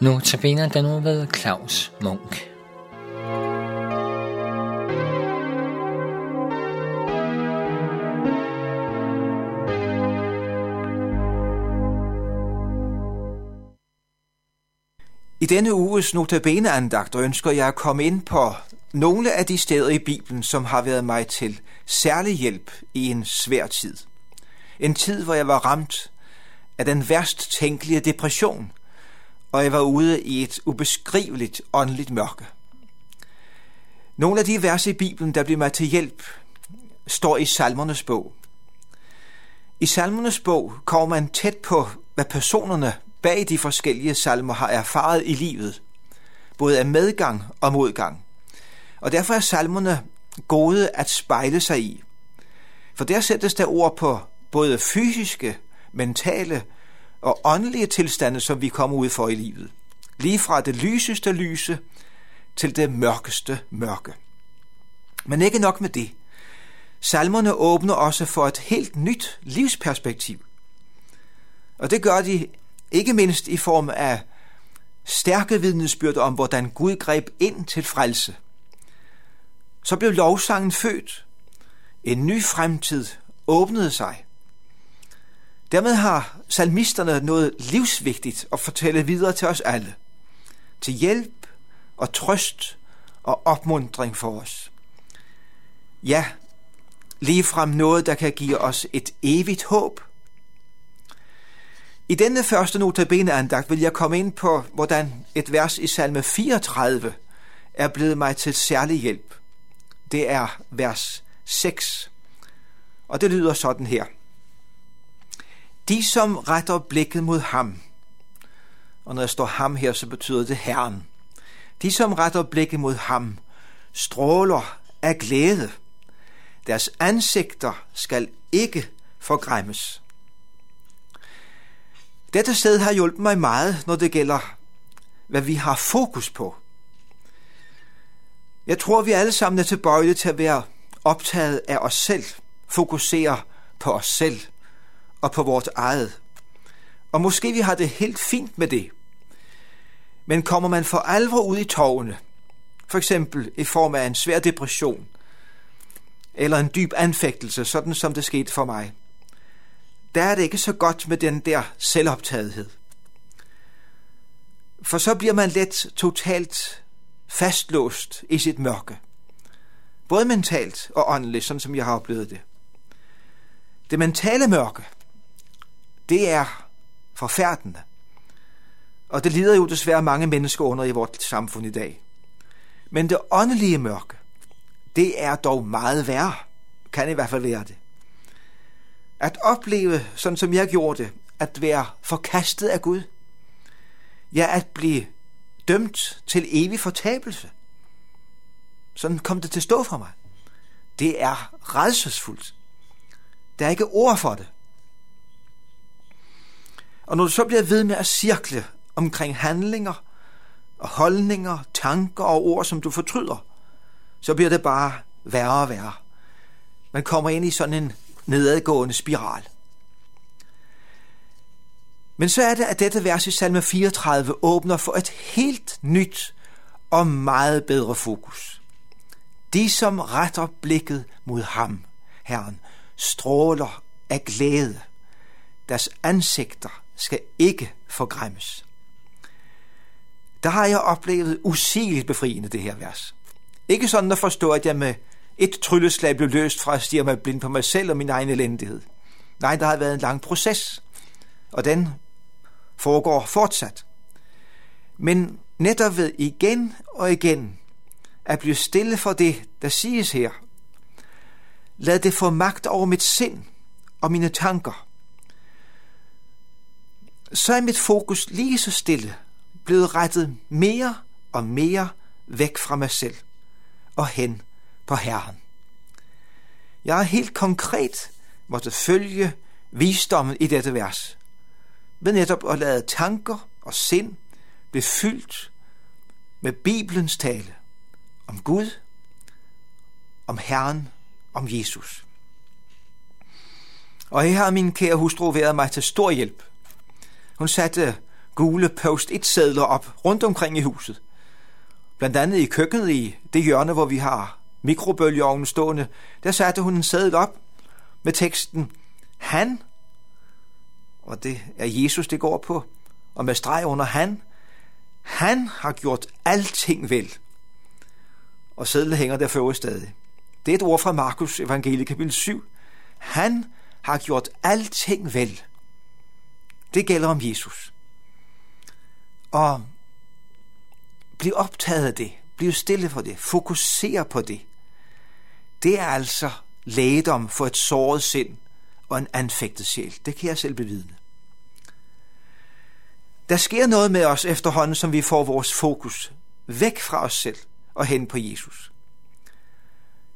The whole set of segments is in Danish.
Nu tabiner den nu ved Claus Munk. I denne uges notabeneandagt ønsker jeg at komme ind på nogle af de steder i Bibelen, som har været mig til særlig hjælp i en svær tid. En tid, hvor jeg var ramt af den værst tænkelige depression, og jeg var ude i et ubeskriveligt åndeligt mørke. Nogle af de vers i Bibelen, der bliver mig til hjælp, står i salmernes bog. I salmernes bog kommer man tæt på, hvad personerne bag de forskellige salmer har erfaret i livet, både af medgang og modgang. Og derfor er salmerne gode at spejle sig i. For der sættes der ord på både fysiske, mentale og åndelige tilstande, som vi kommer ud for i livet. Lige fra det lyseste lyse til det mørkeste mørke. Men ikke nok med det. Salmerne åbner også for et helt nyt livsperspektiv. Og det gør de ikke mindst i form af stærke vidnesbyrd om, hvordan Gud greb ind til frelse. Så blev lovsangen født. En ny fremtid åbnede sig. Dermed har salmisterne noget livsvigtigt at fortælle videre til os alle. Til hjælp og trøst og opmundring for os. Ja, ligefrem noget, der kan give os et evigt håb. I denne første notabene andagt vil jeg komme ind på, hvordan et vers i salme 34 er blevet mig til særlig hjælp. Det er vers 6. Og det lyder sådan her. De, som retter blikket mod ham, og når jeg står ham her, så betyder det Herren. De, som retter blikket mod ham, stråler af glæde. Deres ansigter skal ikke forgræmmes. Dette sted har hjulpet mig meget, når det gælder, hvad vi har fokus på. Jeg tror, vi alle sammen er tilbøjelige til at være optaget af os selv, fokusere på os selv og på vores eget. Og måske vi har det helt fint med det. Men kommer man for alvor ud i tårne, for eksempel i form af en svær depression, eller en dyb anfægtelse, sådan som det skete for mig, der er det ikke så godt med den der selvoptagethed. For så bliver man let totalt fastlåst i sit mørke. Både mentalt og åndeligt, sådan som jeg har oplevet det. Det mentale mørke, det er forfærdende. Og det lider jo desværre mange mennesker under i vores samfund i dag. Men det åndelige mørke, det er dog meget værre. Kan i hvert fald være det. At opleve, sådan som jeg gjorde det, at være forkastet af Gud. Ja, at blive dømt til evig fortabelse. Sådan kom det til at stå for mig. Det er redselsfuldt. Der er ikke ord for det. Og når du så bliver ved med at cirkle omkring handlinger og holdninger, tanker og ord, som du fortryder, så bliver det bare værre og værre. Man kommer ind i sådan en nedadgående spiral. Men så er det, at dette vers i salme 34 åbner for et helt nyt og meget bedre fokus. De, som retter blikket mod ham, Herren, stråler af glæde. Deres ansigter skal ikke forgræmmes. Der har jeg oplevet usigeligt befriende det her vers. Ikke sådan at forstå, at jeg med et trylleslag blev løst fra at stige mig blind på mig selv og min egen elendighed. Nej, der har været en lang proces, og den foregår fortsat. Men netop ved igen og igen at blive stille for det, der siges her. Lad det få magt over mit sind og mine tanker. Så er mit fokus lige så stille blevet rettet mere og mere væk fra mig selv og hen på Herren. Jeg har helt konkret måtte følge visdommen i dette vers, ved netop at lade tanker og sind blive fyldt med Bibelens tale om Gud, om Herren, om Jesus. Og her har min kære hustru været mig til stor hjælp. Hun satte gule post-it-sædler op rundt omkring i huset. Blandt andet i køkkenet i det hjørne, hvor vi har mikrobølgeovnen stående, der satte hun en sædel op med teksten Han, og det er Jesus, det går på, og med streg under Han, han har gjort alting vel. Og sædlen hænger der for stadig. Det er et ord fra Markus evangelie kapitel 7. Han har gjort alting vel. Det gælder om Jesus. Og bliv optaget af det. Bliv stille for det. Fokuser på det. Det er altså lægedom for et såret sind og en anfægtet sjæl. Det kan jeg selv bevidne. Der sker noget med os efterhånden, som vi får vores fokus væk fra os selv og hen på Jesus.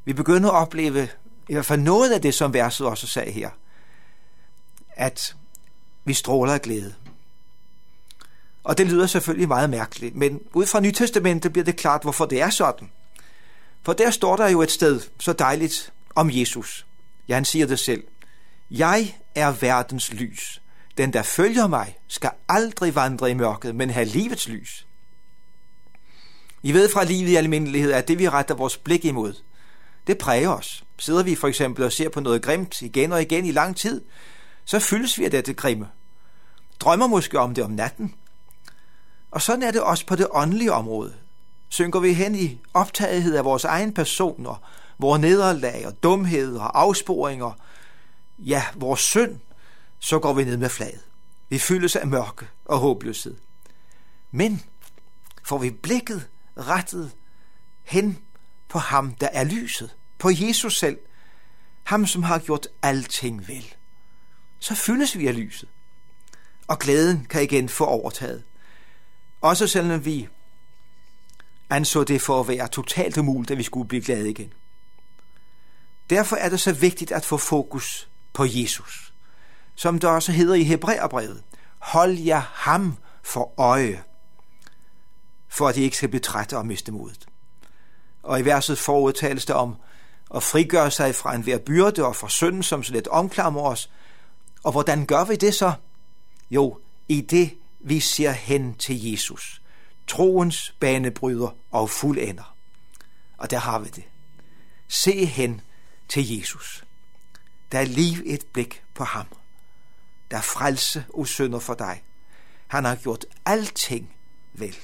Vi begynder at opleve i hvert fald noget af det, som verset også sagde her, at vi stråler af glæde. Og det lyder selvfølgelig meget mærkeligt, men ud fra Nytestamentet bliver det klart, hvorfor det er sådan. For der står der jo et sted så dejligt om Jesus. Ja, han siger det selv. Jeg er verdens lys. Den, der følger mig, skal aldrig vandre i mørket, men have livets lys. I ved fra livet i almindelighed, at det vi retter vores blik imod, det præger os. Sidder vi for eksempel og ser på noget grimt igen og igen i lang tid, så fyldes vi af dette grimme. Drømmer måske om det om natten. Og sådan er det også på det åndelige område. Synker vi hen i optagethed af vores egen personer, vores nederlag og dumhed og afsporinger, ja, vores synd, så går vi ned med flaget. Vi fyldes af mørke og håbløshed. Men får vi blikket rettet hen på ham, der er lyset, på Jesus selv, ham som har gjort alting vel, så fyldes vi af lyset. Og glæden kan igen få overtaget. Også selvom vi anså det for at være totalt umuligt, at vi skulle blive glade igen. Derfor er det så vigtigt at få fokus på Jesus som der også hedder i Hebræerbrevet. Hold jer ham for øje, for at I ikke skal blive trætte og miste modet. Og i verset forud tales der om at frigøre sig fra enhver byrde og fra synden, som så let omklamrer os. Og hvordan gør vi det så? Jo, i det vi ser hen til Jesus, troens banebryder og fuldender. Og der har vi det. Se hen til Jesus. Der er liv et blik på ham der frelse, og synder for dig. Han har gjort alting vel.